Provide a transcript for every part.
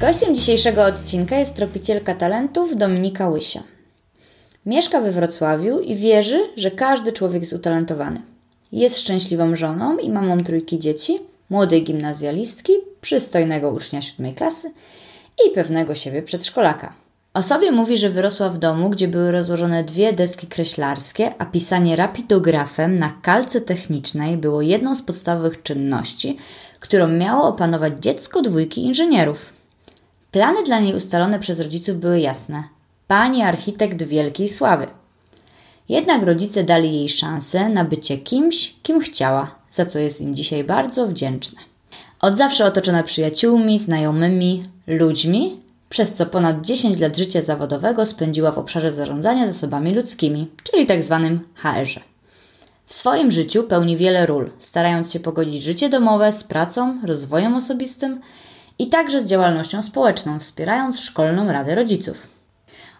Gościem dzisiejszego odcinka jest tropicielka talentów Dominika Łysia. Mieszka we Wrocławiu i wierzy, że każdy człowiek jest utalentowany. Jest szczęśliwą żoną i mamą trójki dzieci, młodej gimnazjalistki, przystojnego ucznia siódmej klasy i pewnego siebie przedszkolaka. O sobie mówi, że wyrosła w domu, gdzie były rozłożone dwie deski kreślarskie, a pisanie rapidografem na kalce technicznej było jedną z podstawowych czynności, którą miało opanować dziecko dwójki inżynierów. Plany dla niej ustalone przez rodziców były jasne. Pani architekt wielkiej sławy. Jednak rodzice dali jej szansę na bycie kimś, kim chciała, za co jest im dzisiaj bardzo wdzięczna. Od zawsze otoczona przyjaciółmi, znajomymi, ludźmi, przez co ponad 10 lat życia zawodowego spędziła w obszarze zarządzania zasobami ludzkimi, czyli tzw. HR-ze. W swoim życiu pełni wiele ról, starając się pogodzić życie domowe z pracą, rozwojem osobistym i także z działalnością społeczną, wspierając Szkolną Radę Rodziców.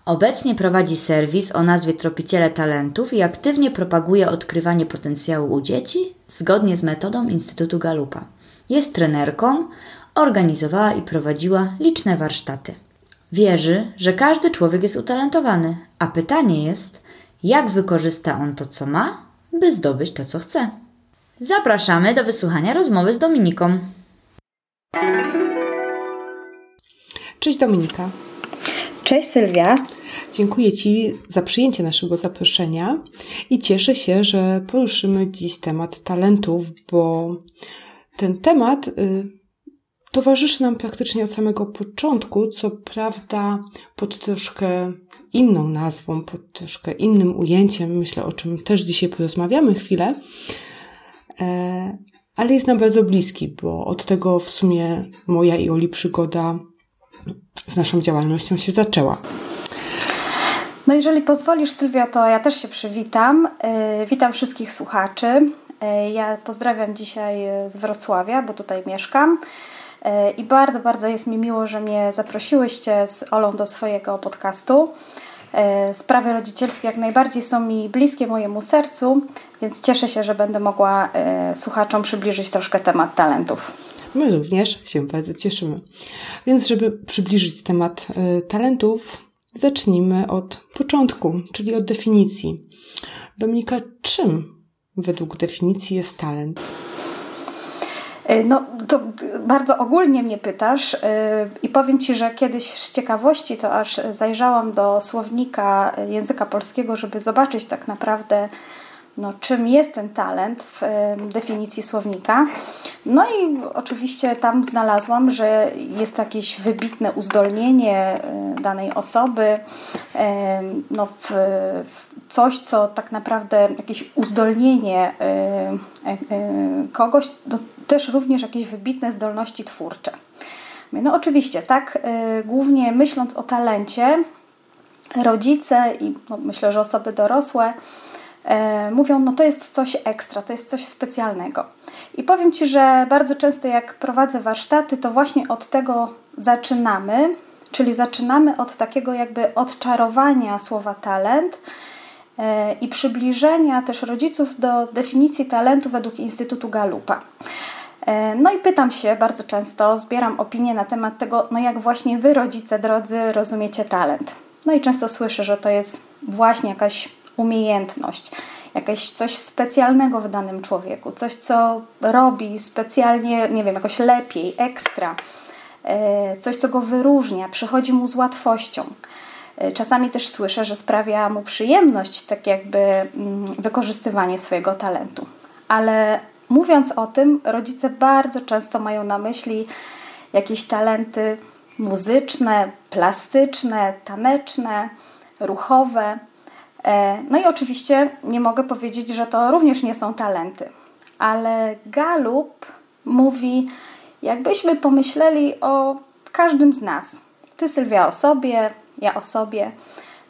Obecnie prowadzi serwis o nazwie Tropiciele Talentów i aktywnie propaguje odkrywanie potencjału u dzieci zgodnie z metodą Instytutu Galupa. Jest trenerką, organizowała i prowadziła liczne warsztaty. Wierzy, że każdy człowiek jest utalentowany, a pytanie jest, jak wykorzysta on to, co ma, by zdobyć to, co chce. Zapraszamy do wysłuchania rozmowy z Dominiką. Cześć Dominika. Cześć Sylwia. Dziękuję Ci za przyjęcie naszego zaproszenia i cieszę się, że poruszymy dziś temat talentów, bo ten temat y, towarzyszy nam praktycznie od samego początku, co prawda pod troszkę inną nazwą, pod troszkę innym ujęciem, myślę o czym też dzisiaj porozmawiamy chwilę, e, ale jest nam bardzo bliski, bo od tego w sumie moja i Oli przygoda z naszą działalnością się zaczęła. No jeżeli pozwolisz Sylwia, to ja też się przywitam. Yy, witam wszystkich słuchaczy. Yy, ja pozdrawiam dzisiaj z Wrocławia, bo tutaj mieszkam. Yy, I bardzo, bardzo jest mi miło, że mnie zaprosiłyście z Olą do swojego podcastu. Sprawy rodzicielskie jak najbardziej są mi bliskie mojemu sercu, więc cieszę się, że będę mogła słuchaczom przybliżyć troszkę temat talentów. My również się bardzo cieszymy. Więc, żeby przybliżyć temat y, talentów, zacznijmy od początku, czyli od definicji. Dominika, czym według definicji jest talent? Y, no, to bardzo ogólnie mnie pytasz yy, i powiem Ci, że kiedyś z ciekawości to aż zajrzałam do słownika języka polskiego, żeby zobaczyć tak naprawdę, no, czym jest ten talent w definicji słownika. No i oczywiście tam znalazłam, że jest jakieś wybitne uzdolnienie e, danej osoby, no, w, coś, co tak naprawdę jakieś uzdolnienie e, e, kogoś, to też również jakieś wybitne zdolności twórcze. No oczywiście, tak, głównie myśląc o talencie, rodzice i no, myślę, że osoby dorosłe E, mówią, no to jest coś ekstra, to jest coś specjalnego. I powiem Ci, że bardzo często jak prowadzę warsztaty, to właśnie od tego zaczynamy, czyli zaczynamy od takiego jakby odczarowania słowa talent e, i przybliżenia też rodziców do definicji talentu według Instytutu Galupa. E, no i pytam się bardzo często, zbieram opinie na temat tego, no jak właśnie Wy, rodzice drodzy, rozumiecie talent. No i często słyszę, że to jest właśnie jakaś umiejętność, jakieś coś specjalnego w danym człowieku, coś, co robi specjalnie, nie wiem, jakoś lepiej, ekstra, e, coś, co go wyróżnia, przychodzi mu z łatwością. E, czasami też słyszę, że sprawia mu przyjemność, tak jakby mm, wykorzystywanie swojego talentu. Ale mówiąc o tym, rodzice bardzo często mają na myśli jakieś talenty muzyczne, plastyczne, taneczne, ruchowe. E, no i oczywiście nie mogę powiedzieć, że to również nie są talenty, ale Galup mówi, jakbyśmy pomyśleli o każdym z nas. Ty, Sylwia, o sobie, ja o sobie.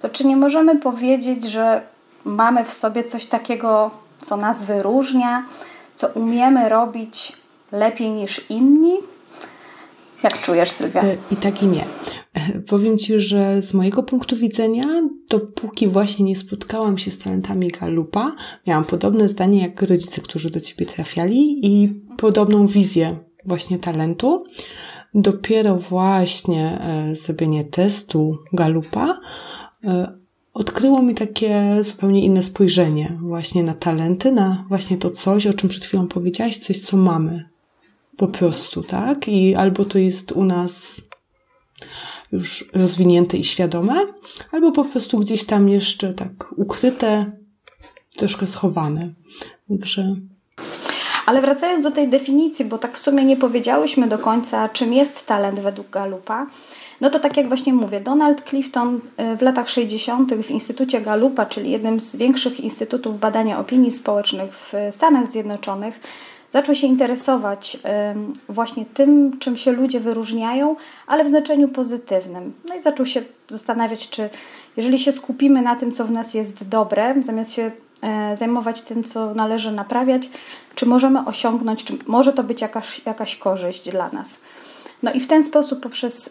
To czy nie możemy powiedzieć, że mamy w sobie coś takiego, co nas wyróżnia, co umiemy robić lepiej niż inni? Jak czujesz, Sylwia? E, I tak i nie. E, powiem Ci, że z mojego punktu widzenia, dopóki właśnie nie spotkałam się z talentami Galupa, miałam podobne zdanie jak rodzice, którzy do Ciebie trafiali i podobną wizję właśnie talentu. Dopiero właśnie e, zrobienie testu Galupa odkryło mi takie zupełnie inne spojrzenie właśnie na talenty, na właśnie to coś, o czym przed chwilą powiedziałaś, coś, co mamy po prostu, tak? I albo to jest u nas już rozwinięte i świadome, albo po prostu gdzieś tam jeszcze tak ukryte, troszkę schowane. Także. Ale wracając do tej definicji, bo tak w sumie nie powiedziałyśmy do końca, czym jest talent według Galupa. No to tak jak właśnie mówię, Donald Clifton y, w latach 60. w Instytucie Galupa, czyli jednym z większych instytutów badania opinii społecznych w Stanach Zjednoczonych, zaczął się interesować właśnie tym, czym się ludzie wyróżniają, ale w znaczeniu pozytywnym. No i zaczął się zastanawiać, czy jeżeli się skupimy na tym, co w nas jest dobre, zamiast się e, zajmować tym, co należy naprawiać, czy możemy osiągnąć, czy może to być jakaś, jakaś korzyść dla nas. No i w ten sposób poprzez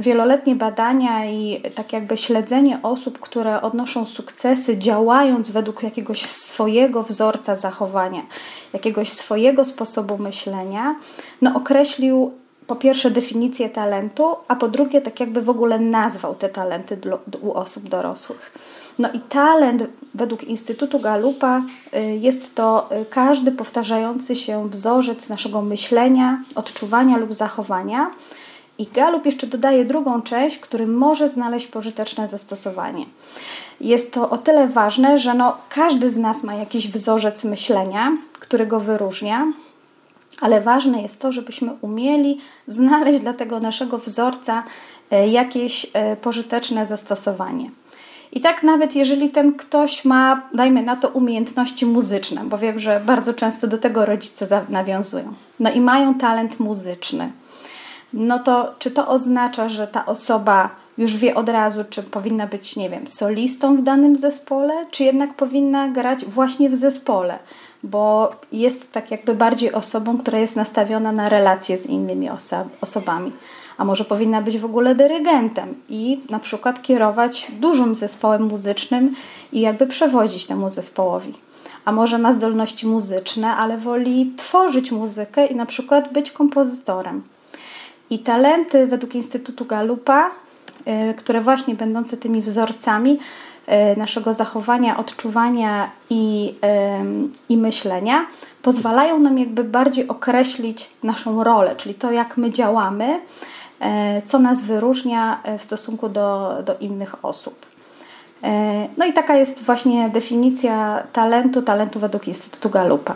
wieloletnie badania i tak jakby śledzenie osób, które odnoszą sukcesy, działając według jakiegoś swojego wzorca zachowania, jakiegoś swojego sposobu myślenia, no określił po pierwsze definicję talentu, a po drugie tak jakby w ogóle nazwał te talenty u osób dorosłych. No i talent według Instytutu Galupa y, jest to y, każdy powtarzający się wzorzec naszego myślenia, odczuwania lub zachowania. I Galup jeszcze dodaje drugą część, który może znaleźć pożyteczne zastosowanie. Jest to o tyle ważne, że no, każdy z nas ma jakiś wzorzec myślenia, który go wyróżnia, ale ważne jest to, żebyśmy umieli znaleźć dla tego naszego wzorca y, jakieś pożyteczne zastosowanie. I tak nawet jeżeli ten ktoś ma, dajmy na to, umiejętności muzyczne, bo wiem, że bardzo często do tego rodzice nawiązują, no i mają talent muzyczny, no to czy to oznacza, że ta osoba już wie od razu, czy powinna być, nie wiem, solistą w danym zespole, czy jednak powinna grać właśnie w zespole, bo jest tak jakby bardziej osobą, która jest nastawiona na relacje z innymi oso osobami a może powinna być w ogóle dyrygentem i na przykład kierować dużym zespołem muzycznym i jakby przewodzić temu zespołowi. A może ma zdolności muzyczne, ale woli tworzyć muzykę i na przykład być kompozytorem. I talenty według Instytutu Galupa, y, które właśnie będące tymi wzorcami y, naszego zachowania, odczuwania i, i myślenia, pozwalają nam jakby bardziej określić naszą rolę, czyli to, jak my działamy, co nas wyróżnia e, w stosunku do, do innych osób. E, no i taka jest właśnie definicja talentu, talentu według Instytutu Galupa.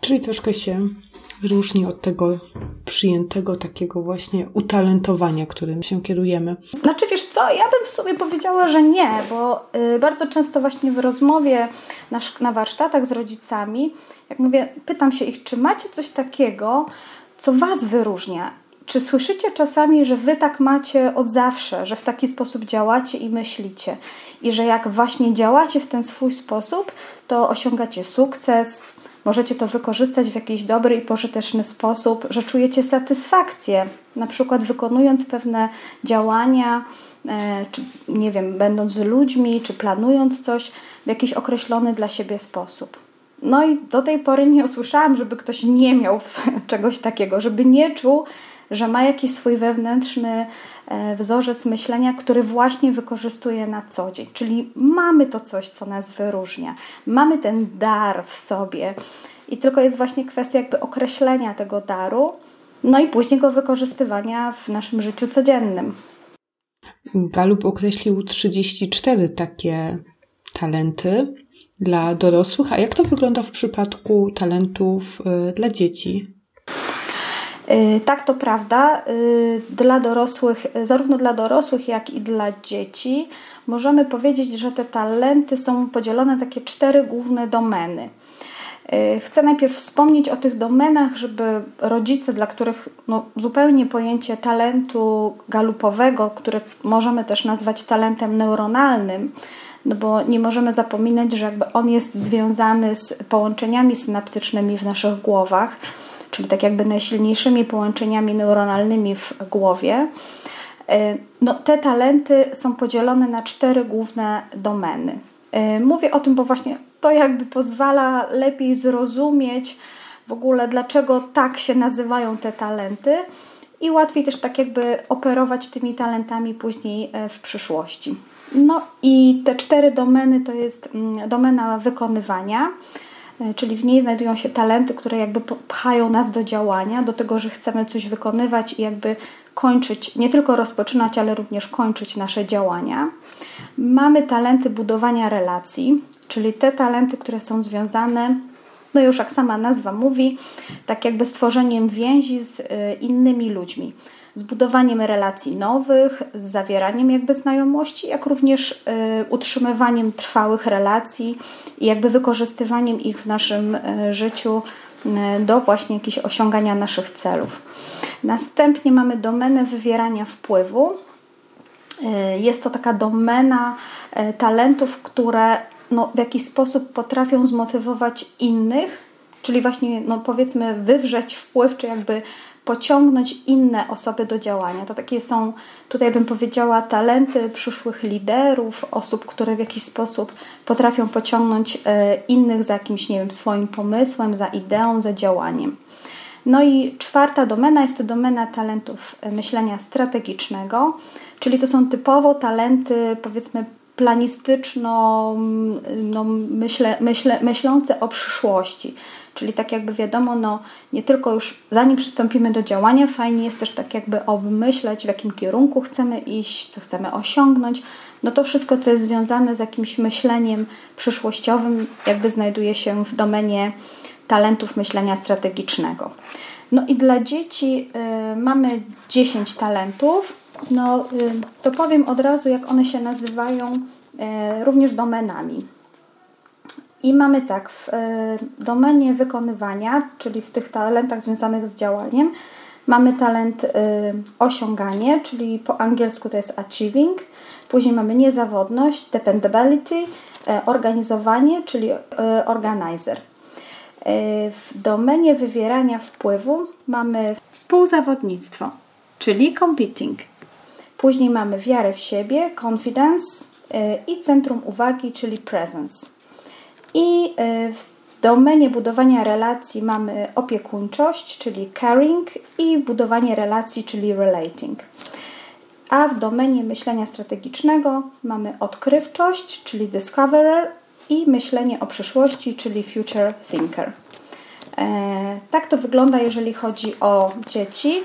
Czyli troszkę się różni od tego przyjętego takiego właśnie utalentowania, którym się kierujemy. Znaczy wiesz co, ja bym w sumie powiedziała, że nie, bo y, bardzo często właśnie w rozmowie na, na warsztatach z rodzicami, jak mówię, pytam się ich, czy macie coś takiego, co Was wyróżnia czy słyszycie czasami, że wy tak macie od zawsze, że w taki sposób działacie i myślicie, i że jak właśnie działacie w ten swój sposób, to osiągacie sukces, możecie to wykorzystać w jakiś dobry i pożyteczny sposób, że czujecie satysfakcję, na przykład wykonując pewne działania, e, czy nie wiem, będąc z ludźmi, czy planując coś w jakiś określony dla siebie sposób. No i do tej pory nie usłyszałam, żeby ktoś nie miał czegoś takiego, żeby nie czuł, że ma jakiś swój wewnętrzny e, wzorzec myślenia, który właśnie wykorzystuje na co dzień. Czyli mamy to coś, co nas wyróżnia, mamy ten dar w sobie i tylko jest właśnie kwestia jakby określenia tego daru, no i później go wykorzystywania w naszym życiu codziennym. Galup określił 34 takie talenty dla dorosłych, a jak to wygląda w przypadku talentów y, dla dzieci? Y, tak, to prawda. Y, dla dorosłych, zarówno dla dorosłych, jak i dla dzieci, możemy powiedzieć, że te talenty są podzielone na takie cztery główne domeny. Chcę najpierw wspomnieć o tych domenach, żeby rodzice, dla których no, zupełnie pojęcie talentu galupowego, które możemy też nazwać talentem neuronalnym, no bo nie możemy zapominać, że jakby on jest związany z połączeniami synaptycznymi w naszych głowach, czyli tak jakby najsilniejszymi połączeniami neuronalnymi w głowie. E, no, te talenty są podzielone na cztery główne domeny. E, mówię o tym, bo właśnie to jakby pozwala lepiej zrozumieć w ogóle, dlaczego tak się nazywają te talenty i łatwiej też tak jakby operować tymi talentami później e, w przyszłości. No i te cztery domeny to jest mm, domena wykonywania, czyli w niej znajdują się talenty, które jakby pchają nas do działania, do tego, że chcemy coś wykonywać i jakby kończyć, nie tylko rozpoczynać, ale również kończyć nasze działania. Mamy talenty budowania relacji, czyli te talenty, które są związane, no już jak sama nazwa mówi, tak jakby stworzeniem więzi z e, innymi ludźmi z budowaniem relacji nowych, z zawieraniem jakby znajomości, jak również y, utrzymywaniem trwałych relacji i jakby wykorzystywaniem ich w naszym y, życiu y, do właśnie jakiegoś osiągania naszych celów. Następnie mamy domenę wywierania wpływu. Jest to taka domena talentów, które no, w jakiś sposób potrafią zmotywować innych, czyli właśnie no, powiedzmy wywrzeć wpływ, czy jakby pociągnąć inne osoby do działania. To takie są, tutaj bym powiedziała, talenty przyszłych liderów, osób, które w jakiś sposób potrafią pociągnąć e, innych za jakimś, nie wiem, swoim pomysłem, za ideą, za działaniem. No i czwarta domena jest to domena talentów e, myślenia strategicznego, czyli to są typowo talenty, powiedzmy, planistyczno no, myślę, myślę, myślące o przyszłości. Czyli tak jakby wiadomo, no nie tylko już zanim przystąpimy do działania, fajnie jest też tak jakby obmyśleć, w jakim kierunku chcemy iść, co chcemy osiągnąć. No to wszystko, co jest związane z jakimś myśleniem przyszłościowym, jakby znajduje się w domenie talentów myślenia strategicznego. No i dla dzieci y, mamy 10 talentów. No y, to powiem od razu, jak one się nazywają y, również domenami. I mamy tak, w e, domenie wykonywania, czyli w tych talentach związanych z działaniem, mamy talent e, osiąganie, czyli po angielsku to jest achieving. Później mamy niezawodność, dependability, e, organizowanie, czyli organizer. W domenie wywierania wpływu mamy współzawodnictwo, czyli competing. Później mamy wiarę w siebie, confidence i centrum uwagi, czyli presence. I y, w domenie budowania relacji mamy opiekuńczość, czyli caring, i budowanie relacji, czyli relating. A w domenie myślenia strategicznego mamy odkrywczość, czyli discoverer, i myślenie o przyszłości, czyli future thinker. E, tak to wygląda, jeżeli chodzi o dzieci.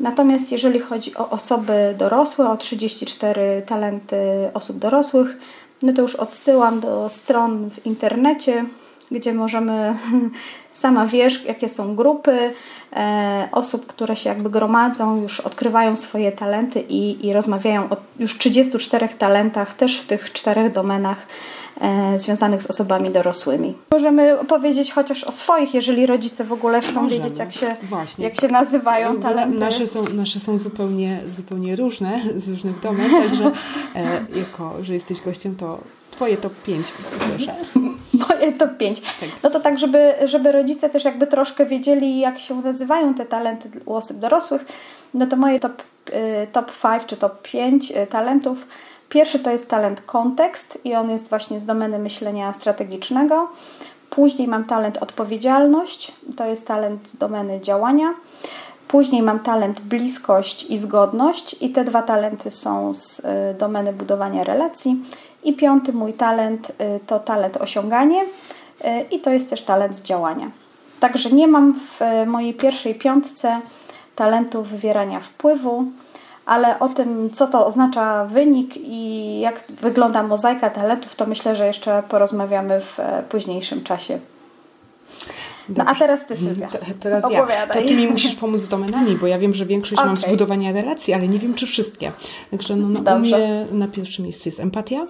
Natomiast jeżeli chodzi o osoby dorosłe, o 34 talenty osób dorosłych, no to już odsyłam do stron w internecie, gdzie możemy, sama wiesz, jakie są grupy e, osób, które się jakby gromadzą, już odkrywają swoje talenty i, i rozmawiają o już 34 talentach, też w tych czterech domenach związanych z osobami dorosłymi. Możemy opowiedzieć chociaż o swoich, jeżeli rodzice w ogóle chcą Możemy. wiedzieć, jak się, jak się nazywają talenty. Nasze są, nasze są zupełnie, zupełnie różne, z różnych domen, także e, jako, że jesteś gościem, to Twoje top 5, proszę. Moje top 5. Tak. No to tak, żeby, żeby rodzice też jakby troszkę wiedzieli, jak się nazywają te talenty u osób dorosłych, no to moje top, y, top 5 czy top 5 y, talentów Pierwszy to jest talent kontekst i on jest właśnie z domeny myślenia strategicznego. Później mam talent odpowiedzialność, to jest talent z domeny działania. Później mam talent bliskość i zgodność i te dwa talenty są z y, domeny budowania relacji. I piąty mój talent y, to talent osiąganie y, i to jest też talent z działania. Także nie mam w mojej pierwszej piątce talentu wywierania wpływu, ale o tym, co to oznacza wynik i jak wygląda mozaika talentów, to myślę, że jeszcze porozmawiamy w e, późniejszym czasie. No a teraz ty, Sylwia. Te, teraz ja. To ty mi musisz pomóc z domenami, bo ja wiem, że większość okay. mam zbudowania relacji, ale nie wiem, czy wszystkie. Także no, no, u mnie na pierwszym miejscu jest empatia,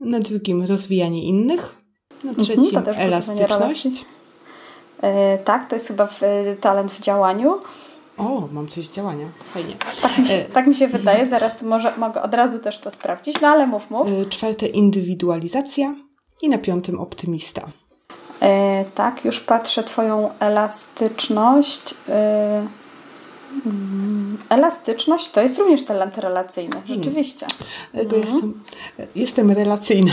na drugim rozwijanie innych, na mhm, trzecim mhm, elastyczność. Yy, tak, to jest chyba w, talent w działaniu. O, mam coś z działania. Fajnie. Tak mi się, e, tak mi się wydaje, zaraz może mogę od razu też to sprawdzić, no ale mów, mów. E, czwarte indywidualizacja i na piątym optymista. E, tak, już patrzę Twoją elastyczność. E, mm, elastyczność to jest również talent relacyjny, hmm. rzeczywiście. Hmm. Mhm. Jestem, jestem relacyjna.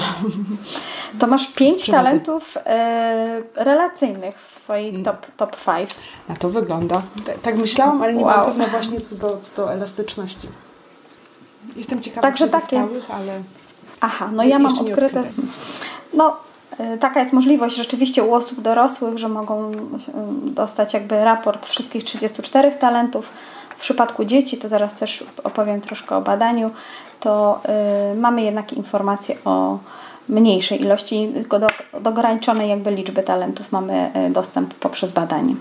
To masz pięć talentów e, relacyjnych w swojej hmm. top, top five. Na to wygląda. Tak myślałam, ale nie wow. mam pewna właśnie co do, co do elastyczności. Jestem ciekawa Także takie... ale... Aha, no ja mam odkryte... No, E, taka jest możliwość rzeczywiście u osób dorosłych, że mogą e, dostać jakby raport wszystkich 34 talentów. W przypadku dzieci, to zaraz też opowiem troszkę o badaniu, to y, mamy jednak informacje o mniejszej ilości, tylko do, do ograniczonej jakby liczby talentów mamy dostęp poprzez badanie.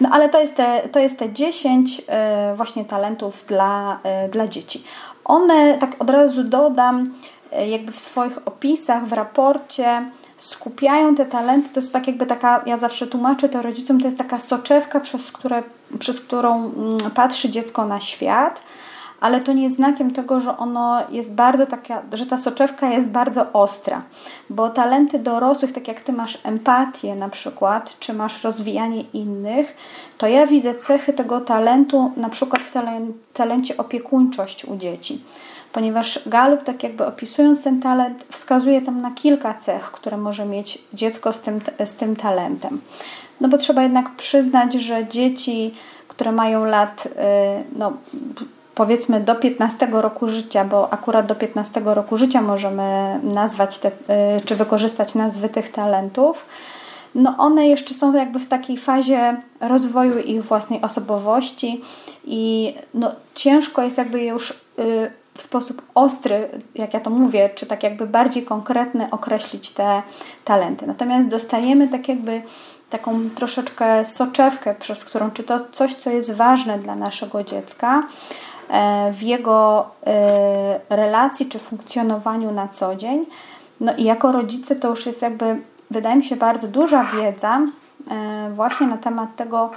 No ale to jest te, to jest te 10 y, właśnie talentów dla, y, dla dzieci. One, tak od razu dodam, jakby w swoich opisach, w raporcie, skupiają te talenty, to jest tak jakby taka, ja zawsze tłumaczę to rodzicom, to jest taka soczewka, przez, które, przez którą mm, patrzy dziecko na świat, ale to nie jest znakiem tego, że ono jest bardzo taka, że ta soczewka jest bardzo ostra, bo talenty dorosłych, tak jak ty masz empatię na przykład, czy masz rozwijanie innych, to ja widzę cechy tego talentu na przykład w talencie opiekuńczość u dzieci ponieważ Galup, tak jakby opisując ten talent, wskazuje tam na kilka cech, które może mieć dziecko z tym, z tym talentem. No bo trzeba jednak przyznać, że dzieci, które mają lat, y, no, powiedzmy do 15 roku życia, bo akurat do 15 roku życia możemy nazwać te, y, czy wykorzystać nazwy tych talentów, no one jeszcze są jakby w takiej fazie rozwoju ich własnej osobowości i no ciężko jest jakby już y, w sposób ostry, jak ja to mówię, czy tak jakby bardziej konkretny określić te talenty. Natomiast dostajemy tak jakby taką troszeczkę soczewkę, przez którą, czy to coś, co jest ważne dla naszego dziecka w jego e, relacji czy funkcjonowaniu na co dzień. No i jako rodzice to już jest jakby, wydaje mi się, bardzo duża wiedza e, właśnie na temat tego,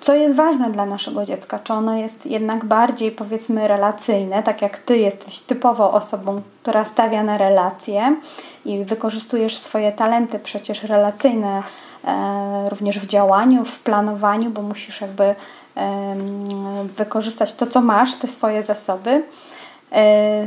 co jest ważne dla naszego dziecka, czy ono jest jednak bardziej powiedzmy relacyjne, tak jak ty jesteś typowo osobą, która stawia na relacje i wykorzystujesz swoje talenty przecież relacyjne e, również w działaniu, w planowaniu, bo musisz jakby e, wykorzystać to, co masz, te swoje zasoby. E,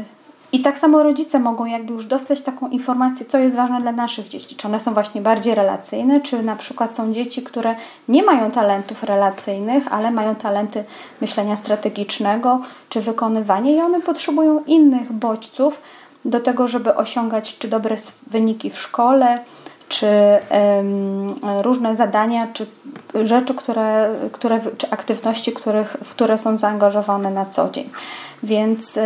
i tak samo rodzice mogą jakby już dostać taką informację, co jest ważne dla naszych dzieci. Czy one są właśnie bardziej relacyjne, czy na przykład są dzieci, które nie mają talentów relacyjnych, ale mają talenty myślenia strategicznego, czy wykonywania i one potrzebują innych bodźców do tego, żeby osiągać czy dobre wyniki w szkole, czy różne zadania, czy rzeczy, które, które, czy aktywności, których, w które są zaangażowane na co dzień. Więc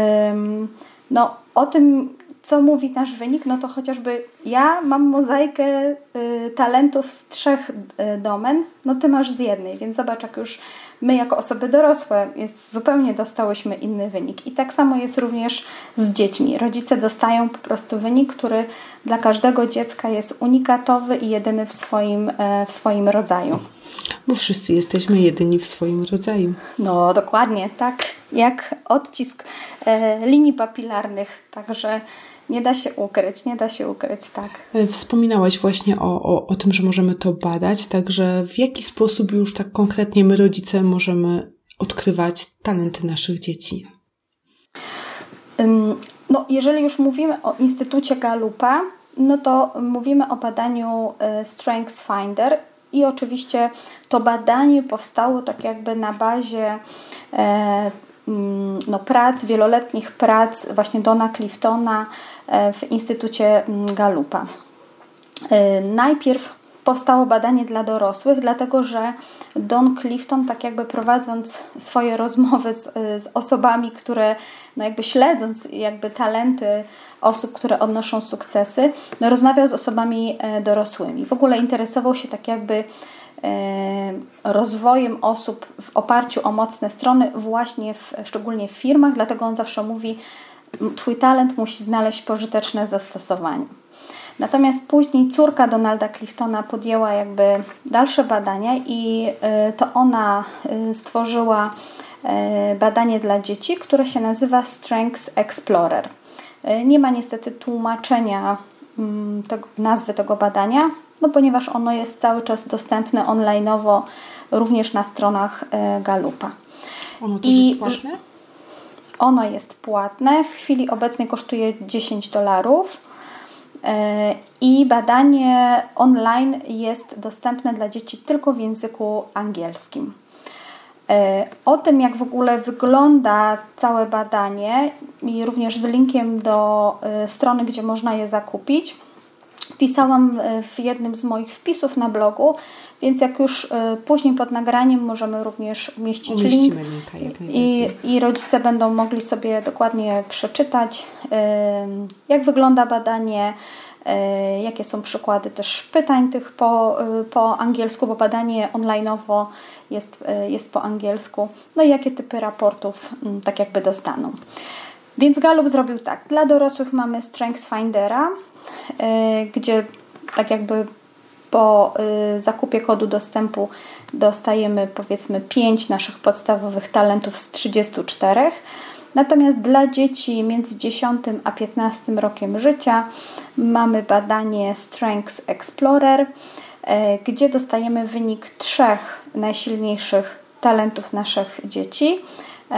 no, o tym, co mówi nasz wynik, no to chociażby ja mam mozaikę y, talentów z trzech y, domen, no ty masz z jednej, więc zobacz, jak już my jako osoby dorosłe jest, zupełnie dostałyśmy inny wynik. I tak samo jest również z dziećmi. Rodzice dostają po prostu wynik, który dla każdego dziecka jest unikatowy i jedyny w swoim, y, w swoim rodzaju. Bo wszyscy jesteśmy jedyni w swoim rodzaju. No, dokładnie, tak. Jak odcisk e, linii papilarnych, także nie da się ukryć, nie da się ukryć, tak. E, wspominałaś właśnie o, o, o tym, że możemy to badać, także w jaki sposób już tak konkretnie my, rodzice, możemy odkrywać talenty naszych dzieci? No, jeżeli już mówimy o Instytucie Galupa, no to mówimy o badaniu e, Strengths Finder i oczywiście to badanie powstało tak jakby na bazie e, no, prac, wieloletnich prac właśnie Dona Cliftona e, w Instytucie mm, Galupa. E, najpierw powstało badanie dla dorosłych, dlatego że Don Clifton, tak jakby prowadząc swoje rozmowy z, z osobami, które, no jakby śledząc jakby talenty osób, które odnoszą sukcesy, no rozmawiał z osobami e, dorosłymi. W ogóle interesował się tak jakby e, rozwojem osób w oparciu o mocne strony, właśnie w, szczególnie w firmach, dlatego on zawsze mówi, Twój talent musi znaleźć pożyteczne zastosowanie. Natomiast później córka Donalda Cliftona podjęła jakby dalsze badania i y, to ona y, stworzyła badanie dla dzieci, które się nazywa Strengths Explorer. Nie ma niestety tłumaczenia mm, tego, nazwy tego badania, no ponieważ ono jest cały czas dostępne onlineowo również na stronach Galupa. Ono też I jest płatne? Ono jest płatne. W chwili obecnej kosztuje 10 dolarów. E, I badanie online jest dostępne dla dzieci tylko w języku angielskim. E, o tym, jak w ogóle wygląda całe badanie, i również z linkiem do e, strony, gdzie można je zakupić, pisałam w jednym z moich wpisów na blogu, więc jak już później pod nagraniem możemy również umieścić link linka, i, i rodzice będą mogli sobie dokładnie przeczytać, jak wygląda badanie, jakie są przykłady też pytań tych po, po angielsku, bo badanie onlineowo jest, jest po angielsku, no i jakie typy raportów tak jakby dostaną. Więc Gallup zrobił tak. Dla dorosłych mamy Strengths Findera, gdzie tak jakby po y, zakupie kodu dostępu dostajemy powiedzmy 5 naszych podstawowych talentów z 34. Natomiast dla dzieci między 10 a 15 rokiem życia mamy badanie Strengths Explorer, y, gdzie dostajemy wynik trzech najsilniejszych talentów naszych dzieci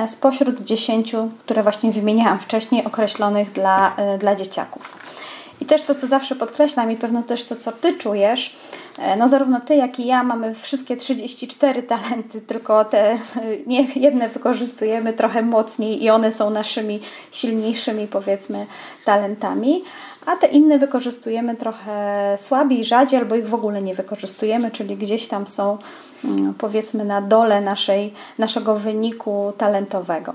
y, spośród 10, które właśnie wymieniałam wcześniej, określonych dla, dla dzieciaków. I też to, co zawsze podkreślam i pewno też to, co Ty czujesz, e, no zarówno Ty, jak i ja mamy wszystkie 34 talenty, tylko te e, nie, jedne wykorzystujemy trochę mocniej i one są naszymi silniejszymi, powiedzmy, talentami, a te inne wykorzystujemy trochę słabiej, rzadziej albo ich w ogóle nie wykorzystujemy, czyli gdzieś tam są, mm, powiedzmy, na dole naszej, naszego wyniku talentowego.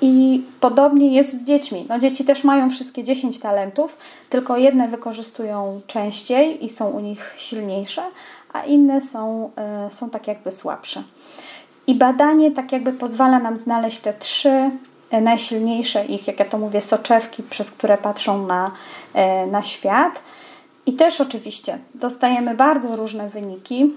I podobnie jest z dziećmi. No, dzieci też mają wszystkie 10 talentów, tylko jedne wykorzystują częściej i są u nich silniejsze, a inne są, y, są tak jakby słabsze. I badanie tak jakby pozwala nam znaleźć te trzy e, najsilniejsze ich, jak ja to mówię, soczewki, przez które patrzą na, y, na świat. I też oczywiście dostajemy bardzo różne wyniki.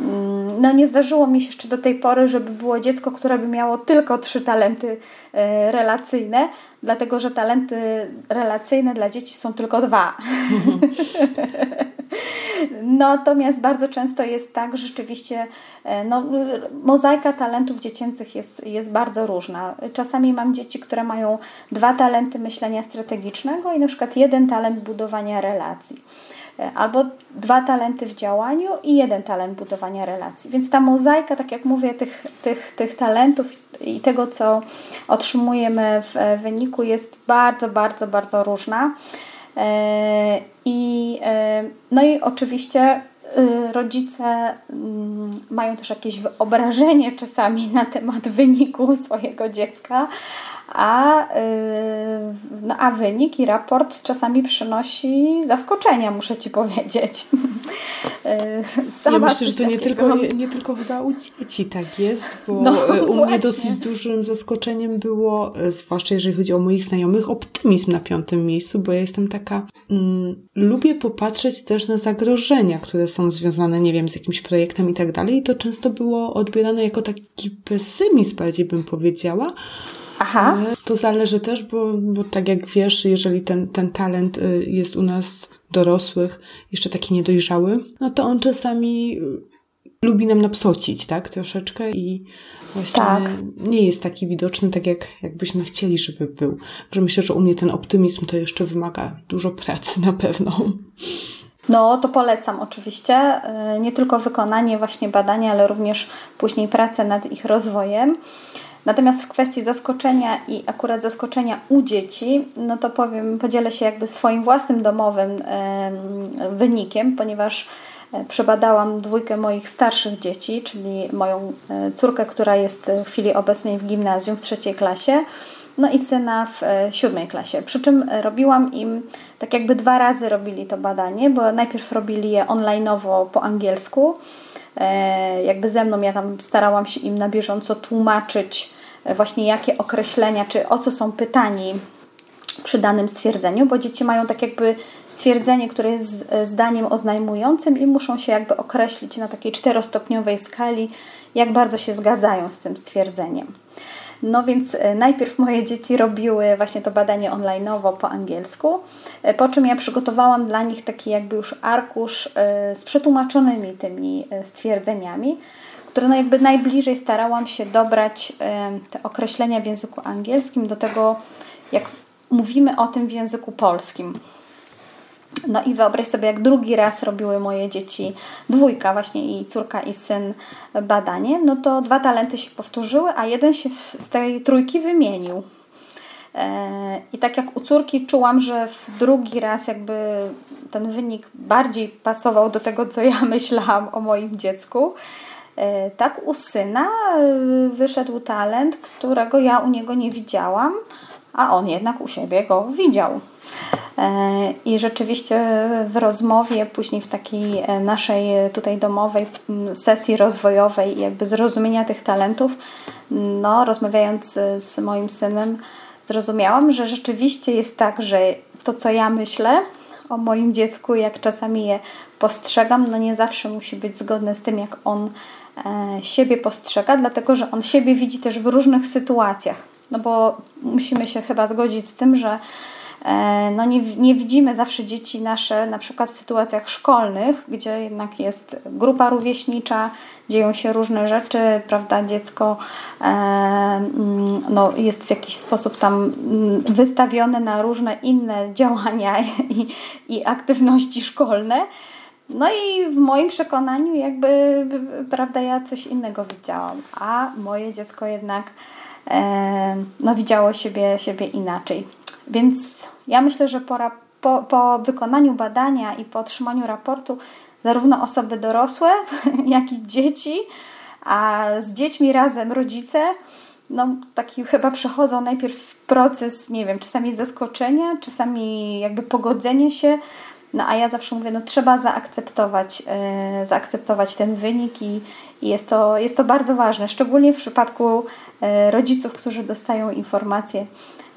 Mm, no nie zdarzyło mi się jeszcze do tej pory, żeby było dziecko, które by miało tylko trzy talenty e, relacyjne, dlatego że talenty relacyjne dla dzieci są tylko dwa. Natomiast bardzo często jest tak, że rzeczywiście e, no, mozaika talentów dziecięcych jest, jest bardzo różna. Czasami mam dzieci, które mają dwa talenty myślenia strategicznego i na przykład jeden talent budowania relacji. E, albo dwa talenty w działaniu i jeden talent budowania relacji. Więc ta mozaika, tak jak mówię, tych, tych, tych talentów i tego, co otrzymujemy w e, wyniku, jest bardzo, bardzo, bardzo różna. E, I, no i oczywiście rodzice mm, mają też jakieś wyobrażenie czasami na temat wyniku swojego dziecka, a, y, no, a wynik i raport czasami przynosi zaskoczenia, muszę Ci powiedzieć. Y, sama ja myślę, że to nie tylko, nie, nie, tylko chyba u dzieci tak jest, bo no, y, u właśnie. mnie dosyć dużym zaskoczeniem było, zwłaszcza jeżeli chodzi o moich znajomych, optymizm na piątym miejscu, bo ja jestem taka, mm, lubię popatrzeć też na zagrożenia, które są związane, nie wiem, z jakimś projektem i tak dalej i to często było odbierane jako taki pesymizm, bardziej bym powiedziała, Aha. To zależy też, bo, bo tak jak wiesz, jeżeli ten, ten talent y, jest u nas dorosłych, jeszcze taki niedojrzały, no to on czasami lubi nam napsocić, tak? Troszeczkę i właśnie tak. nie jest taki widoczny, tak jak, jakbyśmy chcieli, żeby był. Że myślę, że u mnie ten optymizm to jeszcze wymaga dużo pracy na pewno. No, to polecam oczywiście. Y, nie tylko wykonanie właśnie badania, ale również później pracę nad ich rozwojem. Natomiast w kwestii zaskoczenia i akurat zaskoczenia u dzieci, no to powiem, podzielę się jakby swoim własnym domowym wynikiem, ponieważ e, przebadałam dwójkę moich starszych dzieci, czyli moją e, córkę, która jest w chwili obecnej w gimnazjum w trzeciej klasie, no i syna w e, siódmej klasie. Przy czym robiłam im, tak jakby dwa razy robili to badanie, bo najpierw robili je online'owo po angielsku, jakby ze mną ja tam starałam się im na bieżąco tłumaczyć właśnie jakie określenia, czy o co są pytani przy danym stwierdzeniu, bo dzieci mają tak jakby stwierdzenie, które jest zdaniem oznajmującym i muszą się jakby określić na takiej czterostopniowej skali, jak bardzo się zgadzają z tym stwierdzeniem. No więc e, najpierw moje dzieci robiły właśnie to badanie online'owo po angielsku, e, po czym ja przygotowałam dla nich taki jakby już arkusz e, z przetłumaczonymi tymi stwierdzeniami, które no jakby najbliżej starałam się dobrać te określenia w języku angielskim do tego, jak mówimy o tym w języku polskim. No i wyobraź sobie, jak drugi raz robiły moje dzieci, dwójka właśnie i córka i syn badanie, no to dwa talenty się powtórzyły, a jeden się z tej trójki wymienił. E, I tak jak u córki czułam, że w drugi raz jakby ten wynik bardziej pasował do tego, co ja myślałam o moim dziecku, E, tak u syna e, wyszedł talent, którego ja u niego nie widziałam, a on jednak u siebie go widział. I rzeczywiście w rozmowie, później w takiej naszej tutaj domowej sesji rozwojowej, jakby zrozumienia tych talentów, no, rozmawiając z moim synem, zrozumiałam, że rzeczywiście jest tak, że to, co ja myślę o moim dziecku, jak czasami je postrzegam, no nie zawsze musi być zgodne z tym, jak on E, siebie postrzega, dlatego że on siebie widzi też w różnych sytuacjach. No bo musimy się chyba zgodzić z tym, że no nie, nie widzimy zawsze dzieci nasze, na przykład w sytuacjach szkolnych, gdzie jednak jest grupa rówieśnicza, dzieją się różne rzeczy, prawda, dziecko e, mm, no, jest w jakiś sposób tam mm, wystawione na różne inne działania i, i aktywności szkolne. No i w moim przekonaniu jakby, prawda, ja coś innego widziałam, a moje dziecko jednak e, no, widziało siebie, siebie inaczej. Więc ja myślę, że po, po, po wykonaniu badania i po otrzymaniu raportu zarówno osoby dorosłe, jak i dzieci, a z dziećmi razem rodzice, no taki chyba przechodzą najpierw proces, nie wiem, czasami zaskoczenia, czasami jakby pogodzenie się. No a ja zawsze mówię, no trzeba zaakceptować, yy, zaakceptować ten wynik i, i, jest, to, jest to bardzo ważne, szczególnie w przypadku yy, rodziców, którzy dostają informacje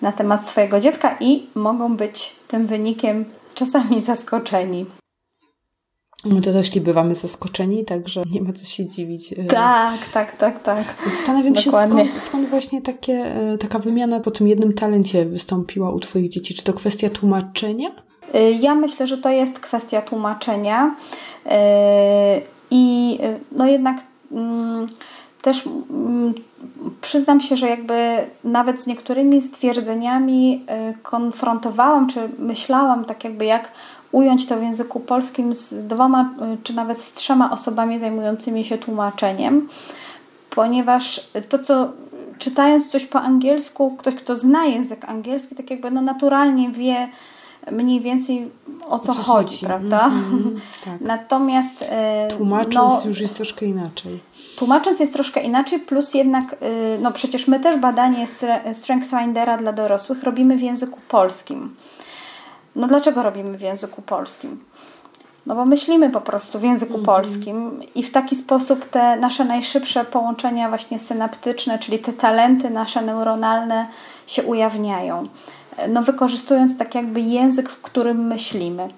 na temat swojego dziecka i mogą być tym wynikiem czasami zaskoczeni. My dorośli bywamy zaskoczeni, także nie ma co się dziwić. E, tak, tak, tak, tak. Zastanawiam się, skąd, skąd, właśnie takie, taka wymiana po tym jednym talencie wystąpiła u Twoich dzieci. Czy to kwestia tłumaczenia? Y, ja myślę, że to jest kwestia tłumaczenia y, i y, no jednak mm, też mm, przyznam się, że jakby nawet z niektórymi stwierdzeniami konfrontowałam, czy myślałam tak jakby jak ująć to w języku polskim z dwoma, czy nawet z trzema osobami zajmującymi się tłumaczeniem, ponieważ to, co czytając coś po angielsku, ktoś, kto zna język angielski, tak jakby no naturalnie wie, mniej więcej o co, co chodzi, chodzi, prawda? Mm, tak. Natomiast e, tłumacząc no, już jest troszkę inaczej. Tłumacząc jest troszkę inaczej, plus jednak, e, no przecież my też badanie StrengthsFindera dla dorosłych robimy w języku polskim. No dlaczego robimy w języku polskim? No bo myślimy po prostu w języku mm -hmm. polskim i w taki sposób te nasze najszybsze połączenia właśnie synaptyczne, czyli te talenty nasze neuronalne się ujawniają no wykorzystując tak jakby język, w którym myślimy.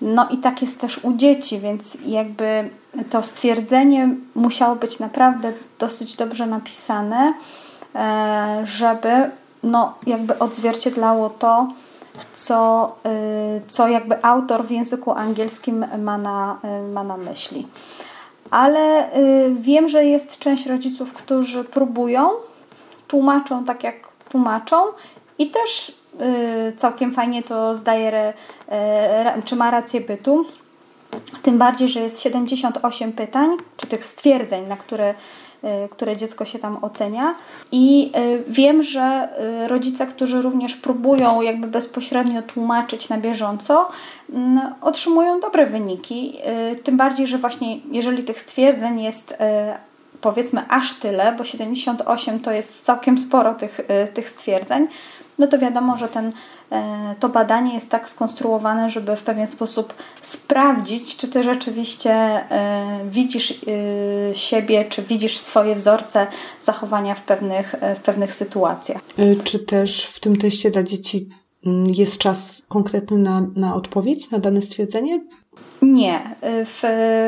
No i tak jest też u dzieci, więc jakby to stwierdzenie musiało być naprawdę dosyć dobrze napisane, e, żeby no jakby odzwierciedlało to, co, e, co jakby autor w języku angielskim ma na, e, ma na myśli. Ale wiem, że jest część rodziców, którzy próbują, tłumaczą tak jak tłumaczą i też Y, całkiem fajnie to zdaje, e, czy ma rację bytu. Tym bardziej, że jest 78 pytań, czy tych stwierdzeń, na które które dziecko się tam ocenia. I wiem, że rodzice, którzy również próbują jakby bezpośrednio tłumaczyć na bieżąco, mm, otrzymują dobre wyniki. Tym bardziej, że właśnie jeżeli tych stwierdzeń jest powiedzmy aż tyle, bo 78 to jest całkiem sporo tych, tych stwierdzeń, no to wiadomo, że ten, to badanie jest tak skonstruowane, żeby w pewien sposób sprawdzić, czy ty rzeczywiście e, widzisz e, siebie, czy widzisz swoje wzorce zachowania w pewnych, w pewnych sytuacjach. Czy też w tym teście dla dzieci mm, jest czas konkretny na, na odpowiedź na dane stwierdzenie? Nie. W,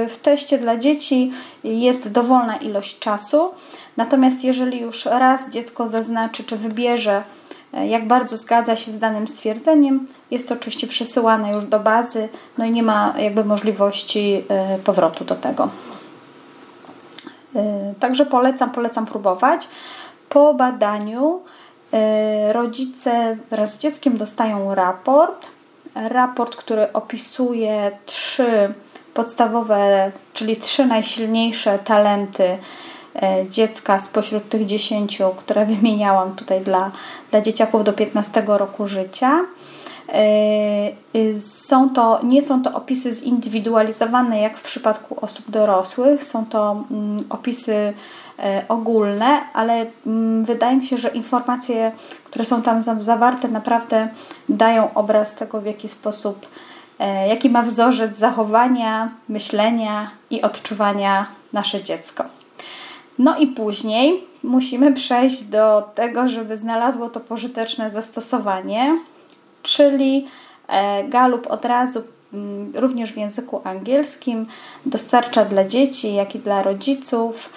w teście dla dzieci jest dowolna ilość czasu. Natomiast jeżeli już raz dziecko zaznaczy, czy wybierze E, jak bardzo zgadza się z danym stwierdzeniem. Jest to oczywiście przesyłane już do bazy, no i nie ma jakby możliwości e, powrotu do tego. E, także polecam, polecam próbować. Po badaniu rodzice wraz z dzieckiem dostają raport. Raport, który opisuje trzy podstawowe, czyli trzy najsilniejsze talenty E, dziecka spośród tych dziesięciu, które wymieniałam tutaj dla, dla dzieciaków do 15 roku życia. E, są to, nie są to opisy zindywidualizowane jak w przypadku osób dorosłych, są to mm, opisy e, ogólne, ale mm, wydaje mi się, że informacje, które są tam zawarte, naprawdę dają obraz tego, w jaki sposób, jaki ma wzorzec zachowania, myślenia i odczuwania nasze dziecko. No i później musimy przejść do tego, żeby znalazło to pożyteczne zastosowanie, czyli e, Galup od razu mm, również w języku angielskim dostarcza dla dzieci, jak i dla rodziców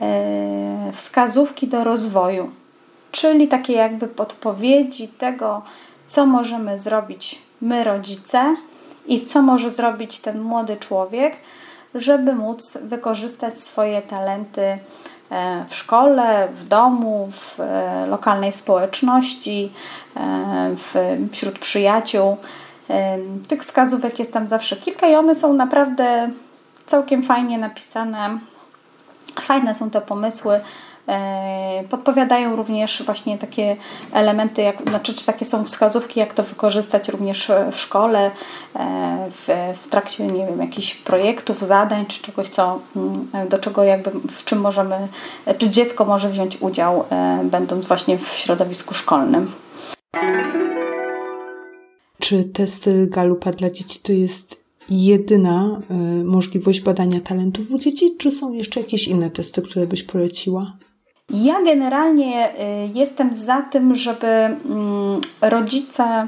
e, wskazówki do rozwoju, czyli takie jakby podpowiedzi tego, co możemy zrobić my, rodzice, i co może zrobić ten młody człowiek, żeby móc wykorzystać swoje talenty e, w szkole, w domu, w e, lokalnej społeczności, e, wśród przyjaciół. Tych wskazówek jest tam zawsze kilka i one są naprawdę całkiem fajnie napisane. Fajne są te pomysły. E, podpowiadają również właśnie takie elementy, jak, znaczy czy takie są wskazówki, jak to wykorzystać również w szkole, e, w, w trakcie, nie wiem, jakichś projektów, zadań, czy czegoś, co, mm, do czego jakby, w czym możemy, czy dziecko może wziąć udział, e, będąc właśnie w środowisku szkolnym. Czy testy Galupa dla dzieci to jest jedyna możliwość badania talentów u dzieci, czy są jeszcze jakieś inne testy, które byś poleciła? Ja generalnie y, jestem za tym, żeby mm, rodzice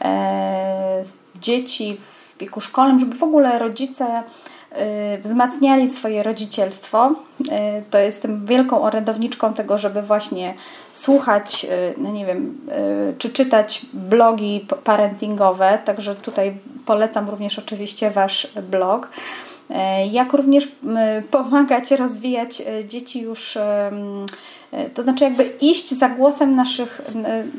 e, dzieci w wieku szkolnym, żeby w ogóle rodzice y, wzmacniali swoje rodzicielstwo. Y, to jestem wielką orędowniczką tego, żeby właśnie słuchać, no nie wiem, czy czytać blogi parentingowe, także tutaj polecam również oczywiście Wasz blog. E, jak również pomagać rozwijać e, dzieci już, e, to znaczy jakby iść za głosem naszych,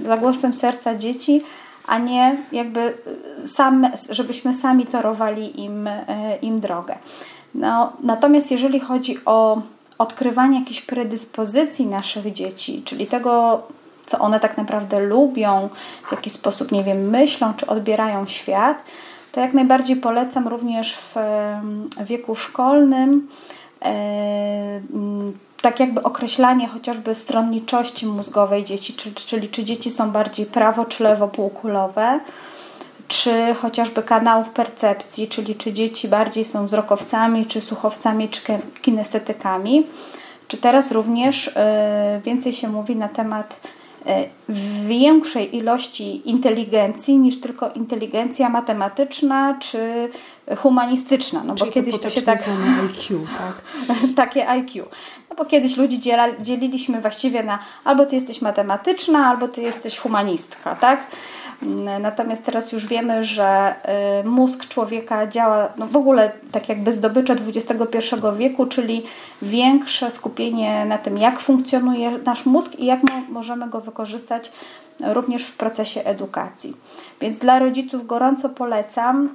za głosem serca dzieci, a nie jakby sam, żebyśmy sami torowali im, im drogę. No, natomiast jeżeli chodzi o odkrywanie jakichś predyspozycji naszych dzieci, czyli tego, co one tak naprawdę lubią, w jaki sposób, nie wiem, myślą czy odbierają świat, to jak najbardziej polecam również w wieku szkolnym e, tak jakby określanie chociażby stronniczości mózgowej dzieci, czyli, czyli czy dzieci są bardziej prawo czy lewo półkulowe, czy chociażby kanałów percepcji, czyli czy dzieci bardziej są wzrokowcami, czy słuchowcami, czy kinestetykami. Czy teraz również e, więcej się mówi na temat większej ilości inteligencji niż tylko inteligencja matematyczna czy humanistyczna. No bo Czyli kiedyś to, to się tak. IQ, tak? takie IQ. No bo kiedyś ludzi dzieliliśmy właściwie na albo ty jesteś matematyczna, albo ty jesteś humanistka, tak? Natomiast teraz już wiemy, że y, mózg człowieka działa no w ogóle tak jakby zdobycze XXI wieku, czyli większe skupienie na tym, jak funkcjonuje nasz mózg i jak możemy go wykorzystać również w procesie edukacji. Więc dla rodziców gorąco polecam y,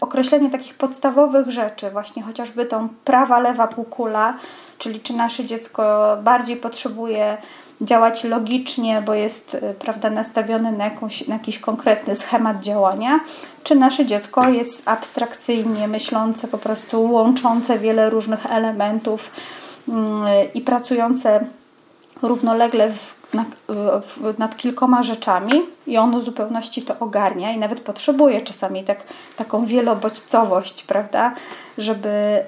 określenie takich podstawowych rzeczy, właśnie chociażby tą prawa, lewa półkula, czyli czy nasze dziecko bardziej potrzebuje działać logicznie, bo jest y, prawda, nastawione na, jakąś, na jakiś konkretny schemat działania, czy nasze dziecko jest abstrakcyjnie myślące, po prostu łączące wiele różnych elementów mm, i pracujące równolegle w nad kilkoma rzeczami i ono w zupełności to ogarnia i nawet potrzebuje czasami tak, taką wielobodźcowość, prawda, żeby,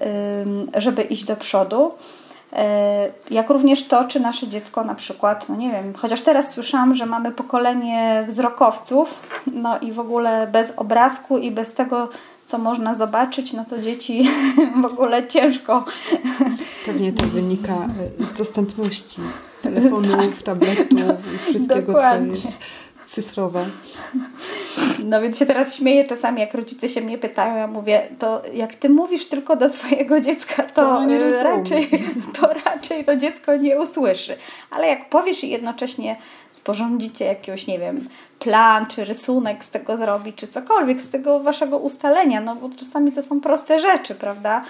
żeby iść do przodu. E, jak również to, czy nasze dziecko na przykład, no nie wiem, chociaż teraz słyszałam, że mamy pokolenie wzrokowców, no i w ogóle bez obrazku i bez tego, co można zobaczyć, no to dzieci w ogóle ciężko. Pewnie to wynika e, z dostępności telefonów, tabletów i wszystkiego, Dokładnie. co jest cyfrowe. No więc się teraz śmieję czasami, jak rodzice się mnie pytają, ja mówię, to jak ty mówisz tylko do swojego dziecka, to, to raczej, to raczej to dziecko nie usłyszy. Ale jak powiesz i jednocześnie sporządzicie jakiegoś, nie wiem, plan, czy rysunek z tego zrobić, czy cokolwiek z tego waszego ustalenia, no bo czasami to są proste rzeczy, prawda?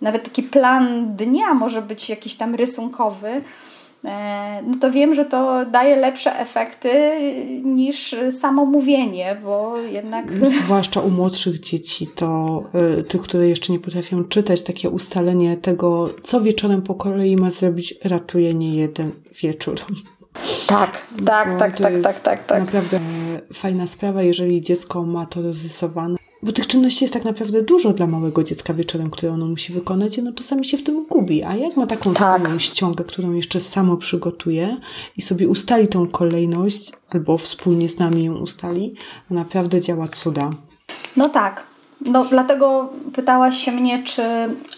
Nawet taki plan dnia może być jakiś tam rysunkowy, no to wiem, że to daje lepsze efekty niż samo mówienie, bo jednak. Zwłaszcza u młodszych dzieci, to y, tych, które jeszcze nie potrafią czytać, takie ustalenie tego, co wieczorem po kolei ma zrobić, ratuje nie jeden wieczór. Tak, tak, tak, tak, tak, tak, tak. Naprawdę fajna sprawa, jeżeli dziecko ma to rozrysowane bo tych czynności jest tak naprawdę dużo dla małego dziecka wieczorem, które ono musi wykonać, i no czasami się w tym gubi. A jak ma taką tak. swoją ściągę, którą jeszcze samo przygotuje i sobie ustali tą kolejność, albo wspólnie z nami ją ustali, naprawdę działa cuda. No tak. No, dlatego pytałaś się mnie, czy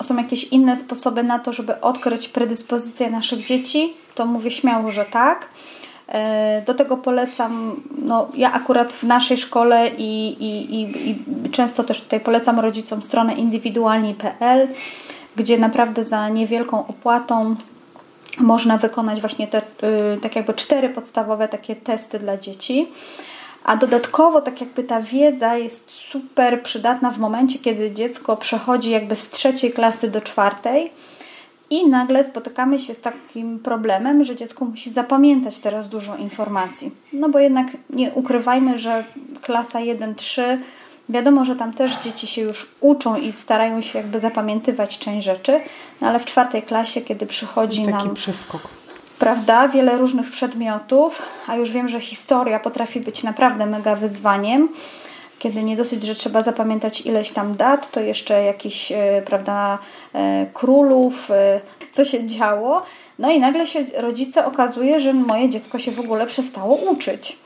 są jakieś inne sposoby na to, żeby odkryć predyspozycje naszych dzieci. To mówię śmiało, że tak. E, do tego polecam, no ja akurat w naszej szkole i, i, i, i często też tutaj polecam rodzicom stronę indywidualni.pl, gdzie naprawdę za niewielką opłatą można wykonać właśnie te y, tak jakby cztery podstawowe takie testy dla dzieci. A dodatkowo, tak jakby ta wiedza jest super przydatna w momencie, kiedy dziecko przechodzi jakby z trzeciej klasy do czwartej i nagle spotykamy się z takim problemem, że dziecko musi zapamiętać teraz dużo informacji. No bo jednak nie ukrywajmy, że klasa 1-3, wiadomo, że tam też dzieci się już uczą i starają się jakby zapamiętywać część rzeczy, no ale w czwartej klasie, kiedy przychodzi Jest taki nam... przeskok prawda? Wiele różnych przedmiotów, a już wiem, że historia potrafi być naprawdę mega wyzwaniem kiedy nie dosyć, że trzeba zapamiętać ileś tam dat, to jeszcze jakiś, e, prawda, e, królów, e, co się działo. No i nagle się rodzice okazuje, że moje dziecko się w ogóle przestało uczyć.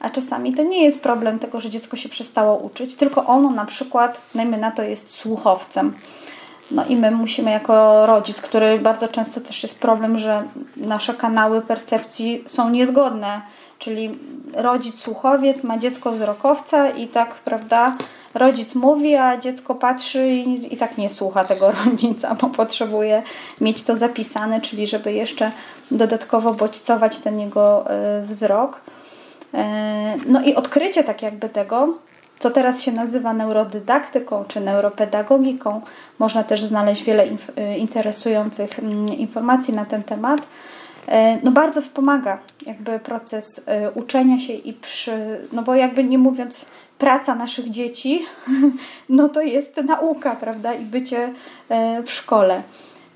A czasami to nie jest problem tego, że dziecko się przestało uczyć, tylko ono na przykład, dajmy na to, jest słuchowcem. No i my musimy jako rodzic, który bardzo często też jest problem, że nasze kanały percepcji są niezgodne Czyli rodzic słuchowiec ma dziecko wzrokowca i tak, prawda, rodzic mówi, a dziecko patrzy i, i tak nie słucha tego rodzica, bo potrzebuje mieć to zapisane, czyli żeby jeszcze dodatkowo bodźcować ten jego y, wzrok. Y, no i odkrycie tak jakby tego, co teraz się nazywa neurodydaktyką czy neuropedagogiką. Można też znaleźć wiele y, interesujących mm, informacji na ten temat E, no bardzo wspomaga jakby proces e, uczenia się i przy, no bo jakby nie mówiąc praca naszych dzieci, no to jest nauka, prawda, i bycie e, w szkole.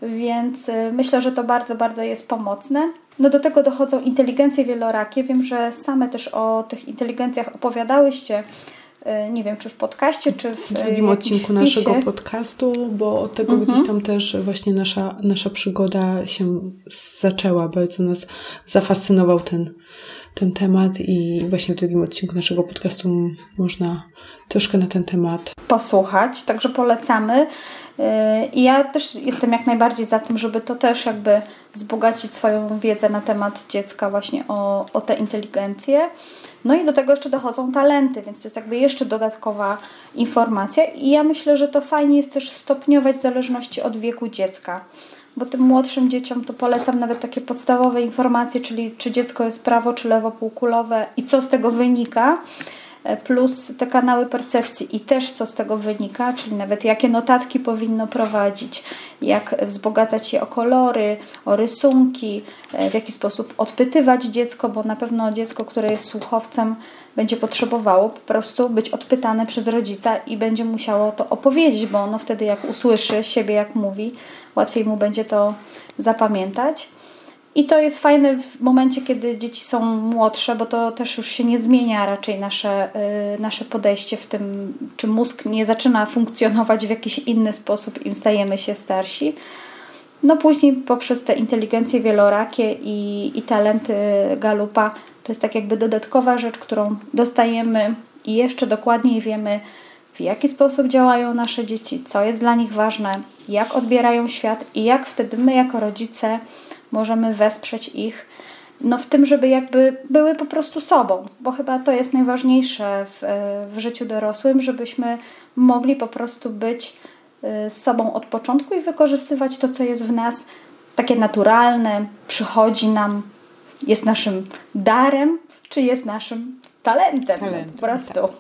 Więc myślę, że to bardzo, bardzo jest pomocne. No do tego dochodzą inteligencje wielorakie. Wiem, że same też o tych inteligencjach opowiadałyście E, nie wiem, czy w podcaście, czy w, w drugim odcinku wpisie. naszego podcastu, bo od tego mhm. gdzieś tam też właśnie nasza, nasza przygoda się zaczęła. Bardzo nas zafascynował ten, ten temat i właśnie w drugim odcinku naszego podcastu można troszkę na ten temat posłuchać, także polecamy. E, I ja też jestem jak najbardziej za tym, żeby to też jakby wzbogacić swoją wiedzę na temat dziecka właśnie o, o tę inteligencję. No i do tego jeszcze dochodzą talenty, więc to jest jakby jeszcze dodatkowa informacja. I ja myślę, że to fajnie jest też stopniować w zależności od wieku dziecka. Bo tym młodszym dzieciom to polecam nawet takie podstawowe informacje, czyli czy dziecko jest prawo czy lewo półkulowe i co z tego wynika. E, plus te kanały percepcji i też co z tego wynika, czyli nawet jakie notatki powinno prowadzić, jak wzbogacać je o kolory, o rysunki, e, w jaki sposób odpytywać dziecko, bo na pewno dziecko, które jest słuchowcem, będzie potrzebowało po prostu być odpytane przez rodzica i będzie musiało to opowiedzieć, bo ono wtedy jak usłyszy siebie jak mówi, łatwiej mu będzie to zapamiętać. I to jest fajne w momencie, kiedy dzieci są młodsze, bo to też już się nie zmienia raczej nasze, y, nasze podejście w tym, czy mózg nie zaczyna funkcjonować w jakiś inny sposób, im stajemy się starsi. No później poprzez te inteligencje wielorakie i, i talenty Galupa to jest tak jakby dodatkowa rzecz, którą dostajemy i jeszcze dokładniej wiemy, w jaki sposób działają nasze dzieci, co jest dla nich ważne, jak odbierają świat i jak wtedy my jako rodzice możemy wesprzeć ich no w tym, żeby jakby były po prostu sobą, bo chyba to jest najważniejsze w, w życiu dorosłym, żebyśmy mogli po prostu być z sobą od początku i wykorzystywać to, co jest w nas takie naturalne, przychodzi nam, jest naszym darem, czy jest naszym talentem, talentem po prostu. Tak.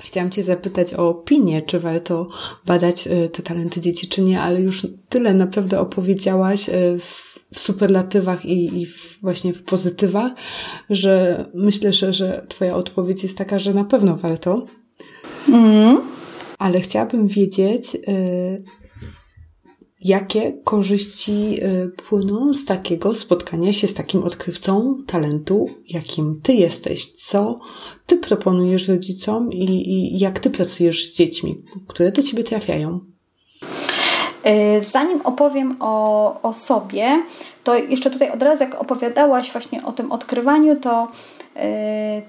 Chciałam Cię zapytać o opinię, czy warto badać y, te talenty dzieci, czy nie, ale już tyle naprawdę opowiedziałaś w w superlatywach i, i w, właśnie w pozytywach, że myślę, że, że Twoja odpowiedź jest taka, że na pewno warto. Mm. Ale chciałabym wiedzieć, y, jakie korzyści y, płyną z takiego spotkania się z takim odkrywcą talentu, jakim Ty jesteś. Co Ty proponujesz rodzicom i, i jak Ty pracujesz z dziećmi, które do Ciebie trafiają? Y, zanim opowiem o, o sobie, to jeszcze tutaj od razu, jak opowiadałaś właśnie o tym odkrywaniu, to yy,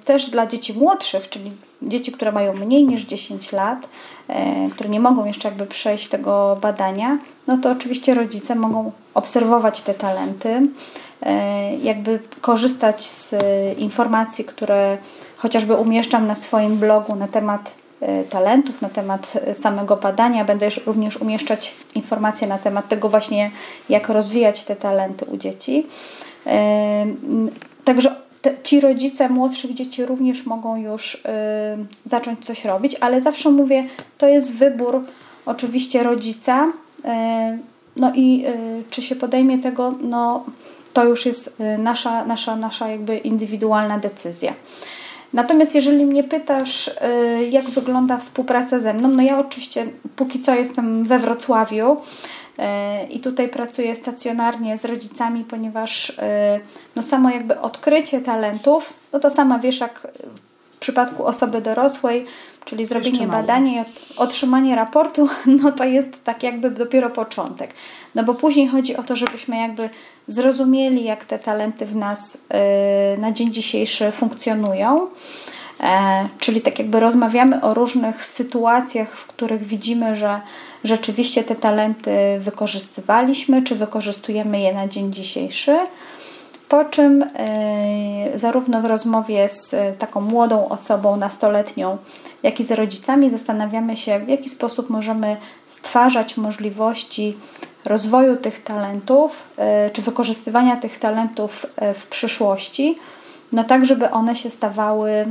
też dla dzieci młodszych, czyli dzieci, które mają mniej niż 10 lat, yy, które nie mogą jeszcze jakby przejść tego badania, no to oczywiście rodzice mogą obserwować te talenty, jakby korzystać z informacji, które chociażby umieszczam na swoim blogu na temat talentów, na temat e, samego badania. Będę również umieszczać informacje na temat tego właśnie, jak rozwijać te talenty u dzieci. E, także te, ci rodzice młodszych dzieci również mogą już zacząć coś robić, ale zawsze mówię, to jest wybór oczywiście rodzica. No i czy się podejmie tego, no to już jest nasza, nasza, nasza jakby indywidualna decyzja. Natomiast jeżeli mnie pytasz, y, jak wygląda współpraca ze mną, no ja oczywiście póki co jestem we Wrocławiu y, i tutaj pracuję stacjonarnie z rodzicami, ponieważ y, no samo jakby odkrycie talentów, no to sama wiesz, jak w przypadku osoby dorosłej, czyli zrobienie badania i otrzymanie raportu, no to jest tak jakby dopiero początek. No bo później chodzi o to, żebyśmy jakby zrozumieli, jak te talenty w nas y, na dzień dzisiejszy funkcjonują. E, czyli tak jakby rozmawiamy o różnych sytuacjach, w których widzimy, że rzeczywiście te talenty wykorzystywaliśmy, czy wykorzystujemy je na dzień dzisiejszy. Po czym y, zarówno w rozmowie z taką młodą osobą, nastoletnią, jak i z rodzicami zastanawiamy się, w jaki sposób możemy stwarzać możliwości rozwoju tych talentów, e, czy wykorzystywania tych talentów e, w przyszłości, no tak, żeby one się stawały e,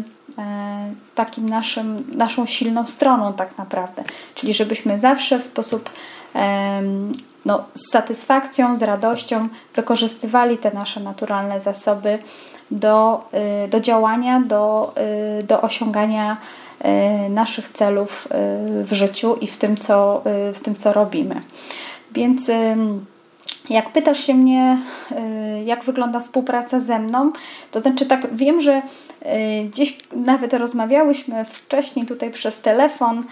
takim naszym, naszą silną stroną tak naprawdę. Czyli żebyśmy zawsze w sposób no, z satysfakcją, z radością wykorzystywali te nasze naturalne zasoby do, do działania, do, do osiągania naszych celów w życiu i w tym, co, w tym, co robimy. Więc jak pytasz się mnie, y, jak wygląda współpraca ze mną, to znaczy tak, wiem, że y, gdzieś nawet rozmawiałyśmy wcześniej tutaj przez telefon, y,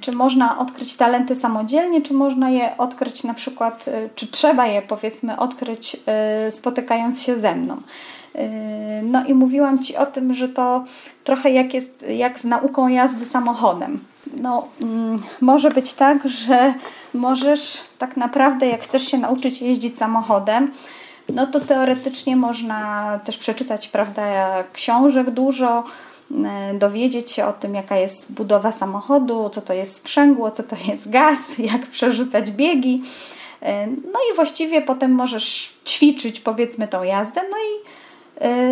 czy można odkryć talenty samodzielnie, czy można je odkryć na przykład, czy trzeba je powiedzmy odkryć spotykając się ze mną. No i mówiłam Ci o tym, że to trochę jak jest jak z nauką jazdy samochodem. No, mm, może być tak, że możesz tak naprawdę, jak chcesz się nauczyć jeździć samochodem, no to teoretycznie można też przeczytać, prawda, książek dużo, dowiedzieć się o tym, jaka jest budowa samochodu, co to jest sprzęgło, co to jest gaz, jak przerzucać biegi. No i właściwie potem możesz ćwiczyć, powiedzmy, tą jazdę, no i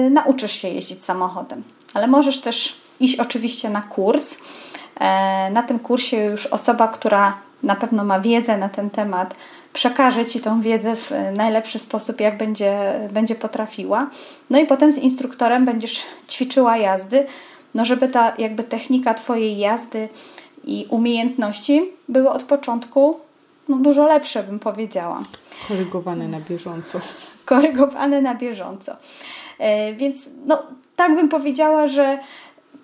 yy, nauczysz się jeździć samochodem. Ale możesz też iść oczywiście na kurs. Na tym kursie już osoba, która na pewno ma wiedzę na ten temat, przekaże Ci tą wiedzę w najlepszy sposób, jak będzie, będzie potrafiła. No i potem z instruktorem będziesz ćwiczyła jazdy, no żeby ta jakby technika Twojej jazdy i umiejętności były od początku no, dużo lepsze, bym powiedziała. Korygowane na bieżąco. Korygowane na bieżąco. E, więc no, tak bym powiedziała, że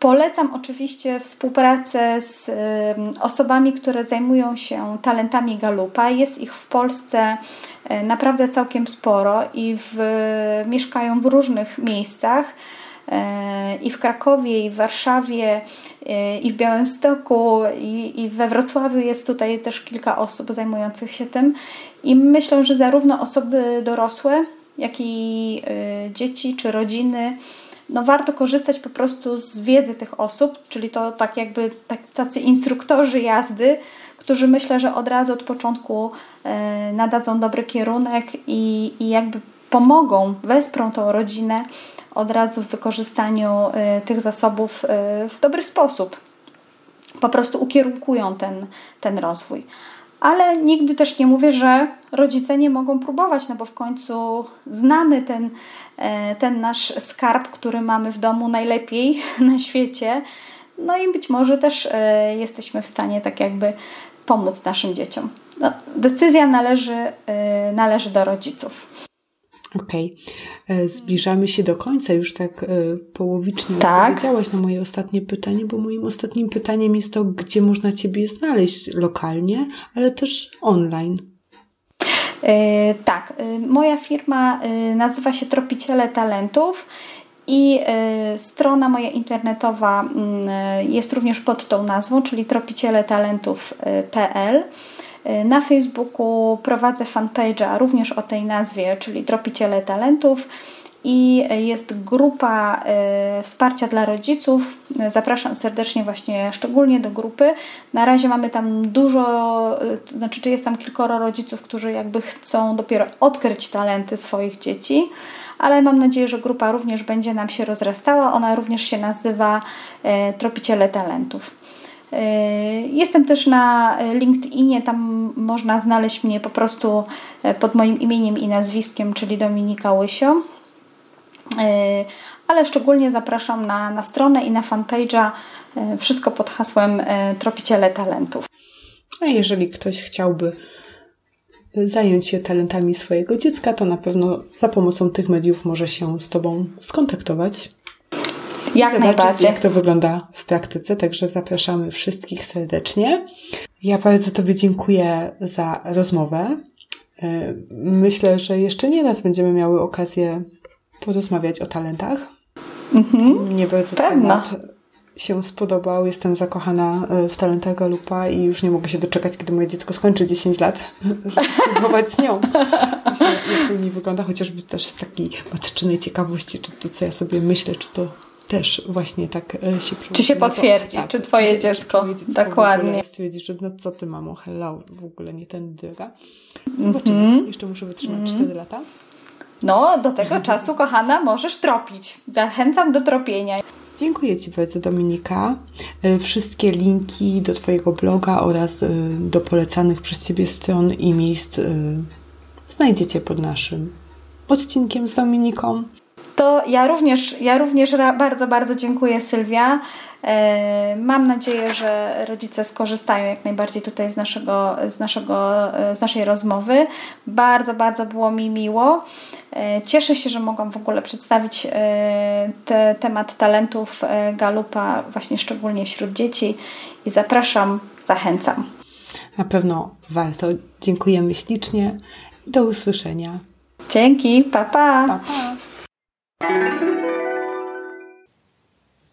Polecam oczywiście współpracę z osobami, które zajmują się talentami Galupa. Jest ich w Polsce e, naprawdę całkiem sporo i w, mieszkają w różnych miejscach. E, I w Krakowie, i w Warszawie, e, i w Białymstoku, i, i we Wrocławiu jest tutaj też kilka osób zajmujących się tym. I myślę, że zarówno osoby dorosłe, jak i dzieci czy rodziny no warto korzystać po prostu z wiedzy tych osób, czyli to tak jakby tacy instruktorzy jazdy, którzy myślę, że od razu od początku e, nadadzą dobry kierunek i, i jakby pomogą, wesprą tą rodzinę od razu w wykorzystaniu e, tych zasobów e, w dobry sposób. Po prostu ukierunkują ten, ten rozwój ale nigdy też nie mówię, że rodzice nie mogą próbować, no bo w końcu znamy ten, e, ten nasz skarb, który mamy w domu najlepiej na świecie. No i być może też e, jesteśmy w stanie tak jakby pomóc naszym dzieciom. No, decyzja należy, e, należy do rodziców. Okej. Okay. E, zbliżamy się do końca, już tak e, połowicznie tak. odpowiedziałaś na moje ostatnie pytanie, bo moim ostatnim pytaniem jest to, gdzie można Ciebie znaleźć lokalnie, ale też online. Yy, tak, yy, moja firma yy, nazywa się Tropiciele Talentów i strona moja internetowa mm, jest również pod tą nazwą, czyli tropicieletalentów.pl. Na Facebooku prowadzę fanpage'a również o tej nazwie, czyli Tropiciele Talentów i jest grupa y, wsparcia dla rodziców. Zapraszam serdecznie właśnie szczególnie do grupy. Na razie mamy tam dużo, y, znaczy czy jest tam kilkoro rodziców, którzy jakby chcą dopiero odkryć talenty swoich dzieci, ale mam nadzieję, że grupa również będzie nam się rozrastała. Ona również się nazywa Tropiciele Talentów. Y, jestem też na LinkedInie, tam można znaleźć mnie po prostu e, pod moim imieniem i nazwiskiem, czyli Dominika Łysio. Ale szczególnie zapraszam na, na stronę i na fanpage'a, e, wszystko pod hasłem e, Tropiciele Talentów. A jeżeli ktoś chciałby zająć się talentami swojego dziecka, to na pewno za pomocą tych mediów może się z Tobą skontaktować. Jak zobaczyć, najbardziej. jak to wygląda w praktyce. Także zapraszamy wszystkich serdecznie. Ja bardzo Tobie dziękuję za rozmowę. E, myślę, że jeszcze nie raz będziemy miały okazję porozmawiać o talentach. Mhm. Mnie bardzo Pewno. temat się spodobał. Jestem zakochana e, w talentach Galupa i już nie mogę się doczekać, kiedy moje dziecko skończy 10 lat, żeby spróbować z nią. Myślę, jak to u niej wygląda, chociażby też z takiej matczynej ciekawości, czy to, co ja sobie myślę, czy to też właśnie tak e, się Czy się potwierdzi, to, tak, czy twoje czy dziecko, czy dziecko dokładnie stwierdzi, że no co ty mamo, hello, w ogóle nie ten droga. Zobaczymy. Mm -hmm. Jeszcze muszę wytrzymać mm -hmm. 4 lata. No, do tego czasu, kochana, możesz tropić. Zachęcam do tropienia. Dziękuję Ci bardzo, Dominika. E, wszystkie linki do Twojego bloga oraz e, do polecanych przez Ciebie stron i miejsc znajdziecie pod naszym odcinkiem z Dominiką to ja również, ja również bardzo, bardzo dziękuję Sylwia. E, mam nadzieję, że rodzice skorzystają jak najbardziej tutaj z, naszego, z, naszego, e, z naszej rozmowy. Bardzo, bardzo było mi miło. E, cieszę się, że mogłam w ogóle przedstawić te, temat talentów Galupa, właśnie szczególnie wśród dzieci i zapraszam, zachęcam. Na pewno warto. Dziękujemy ślicznie i do usłyszenia. Dzięki, pa pa. pa, pa.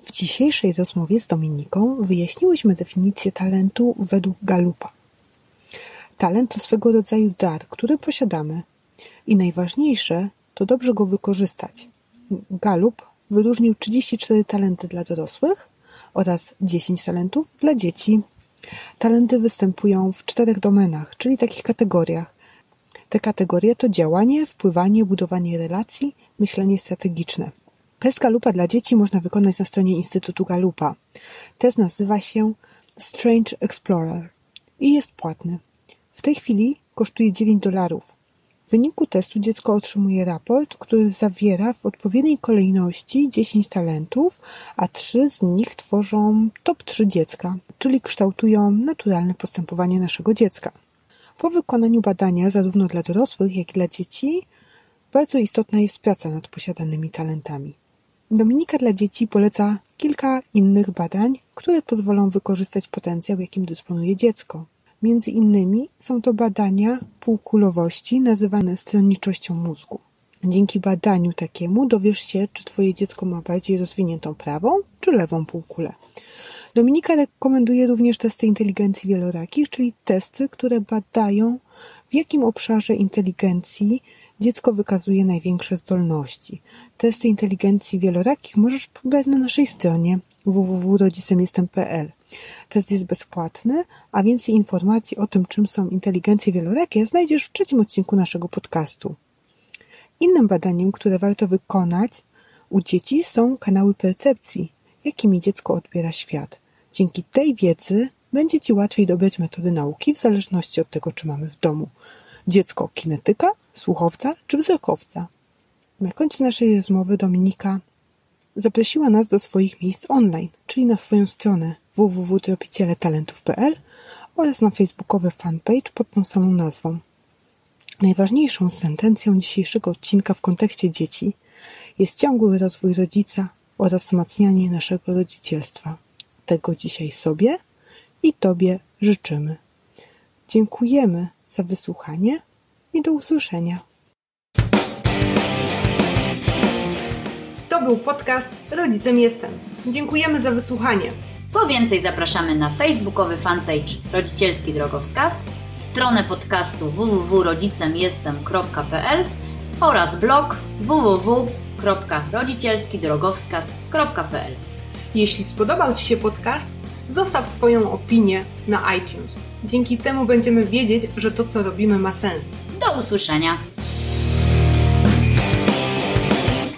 W dzisiejszej rozmowie z Dominiką wyjaśniłyśmy definicję talentu według Galupa. Talent to swego rodzaju dar, który posiadamy i najważniejsze to dobrze go wykorzystać. Galup wyróżnił 34 talenty dla dorosłych oraz 10 talentów dla dzieci. Talenty występują w czterech domenach, czyli takich kategoriach. Te kategorie to działanie, wpływanie, budowanie relacji, myślenie strategiczne. Test Galupa dla dzieci można wykonać na stronie Instytutu Galupa. Test nazywa się Strange Explorer i jest płatny. W tej chwili kosztuje 9 dolarów. W wyniku testu dziecko otrzymuje raport, który zawiera w odpowiedniej kolejności 10 talentów, a 3 z nich tworzą top 3 dziecka, czyli kształtują naturalne postępowanie naszego dziecka. Po wykonaniu badania, zarówno dla dorosłych, jak i dla dzieci, bardzo istotna jest praca nad posiadanymi talentami. Dominika dla dzieci poleca kilka innych badań, które pozwolą wykorzystać potencjał, jakim dysponuje dziecko. Między innymi są to badania półkulowości nazywane stronniczością mózgu. Dzięki badaniu takiemu dowiesz się, czy Twoje dziecko ma bardziej rozwiniętą prawą czy lewą półkulę. Dominika rekomenduje również testy inteligencji wielorakich, czyli testy, które badają, w jakim obszarze inteligencji dziecko wykazuje największe zdolności. Testy inteligencji wielorakich możesz pobrać na naszej stronie www.rodzicemjestem.pl. Test jest bezpłatny, a więcej informacji o tym, czym są inteligencje wielorakie, znajdziesz w trzecim odcinku naszego podcastu. Innym badaniem, które warto wykonać u dzieci są kanały percepcji, jakimi dziecko odbiera świat. Dzięki tej wiedzy będzie Ci łatwiej dobrać metody nauki w zależności od tego, czy mamy w domu dziecko kinetyka, słuchowca czy wzrokowca. Na końcu naszej rozmowy Dominika zaprosiła nas do swoich miejsc online, czyli na swoją stronę www.tropicieletalentów.pl oraz na facebookowy fanpage pod tą samą nazwą. Najważniejszą sentencją dzisiejszego odcinka w kontekście dzieci jest ciągły rozwój rodzica oraz wzmacnianie naszego rodzicielstwa. Tego dzisiaj sobie i Tobie życzymy. Dziękujemy za wysłuchanie i do usłyszenia. To był podcast Rodzicem Jestem. Dziękujemy za wysłuchanie. Po więcej zapraszamy na facebookowy fanpage Rodzicielski Drogowskaz, stronę podcastu www.rodzicemjestem.pl oraz blog www.rodzicielskidrogowskaz.pl Jeśli spodobał Ci się podcast, zostaw swoją opinię na iTunes. Dzięki temu będziemy wiedzieć, że to, co robimy, ma sens. Do usłyszenia!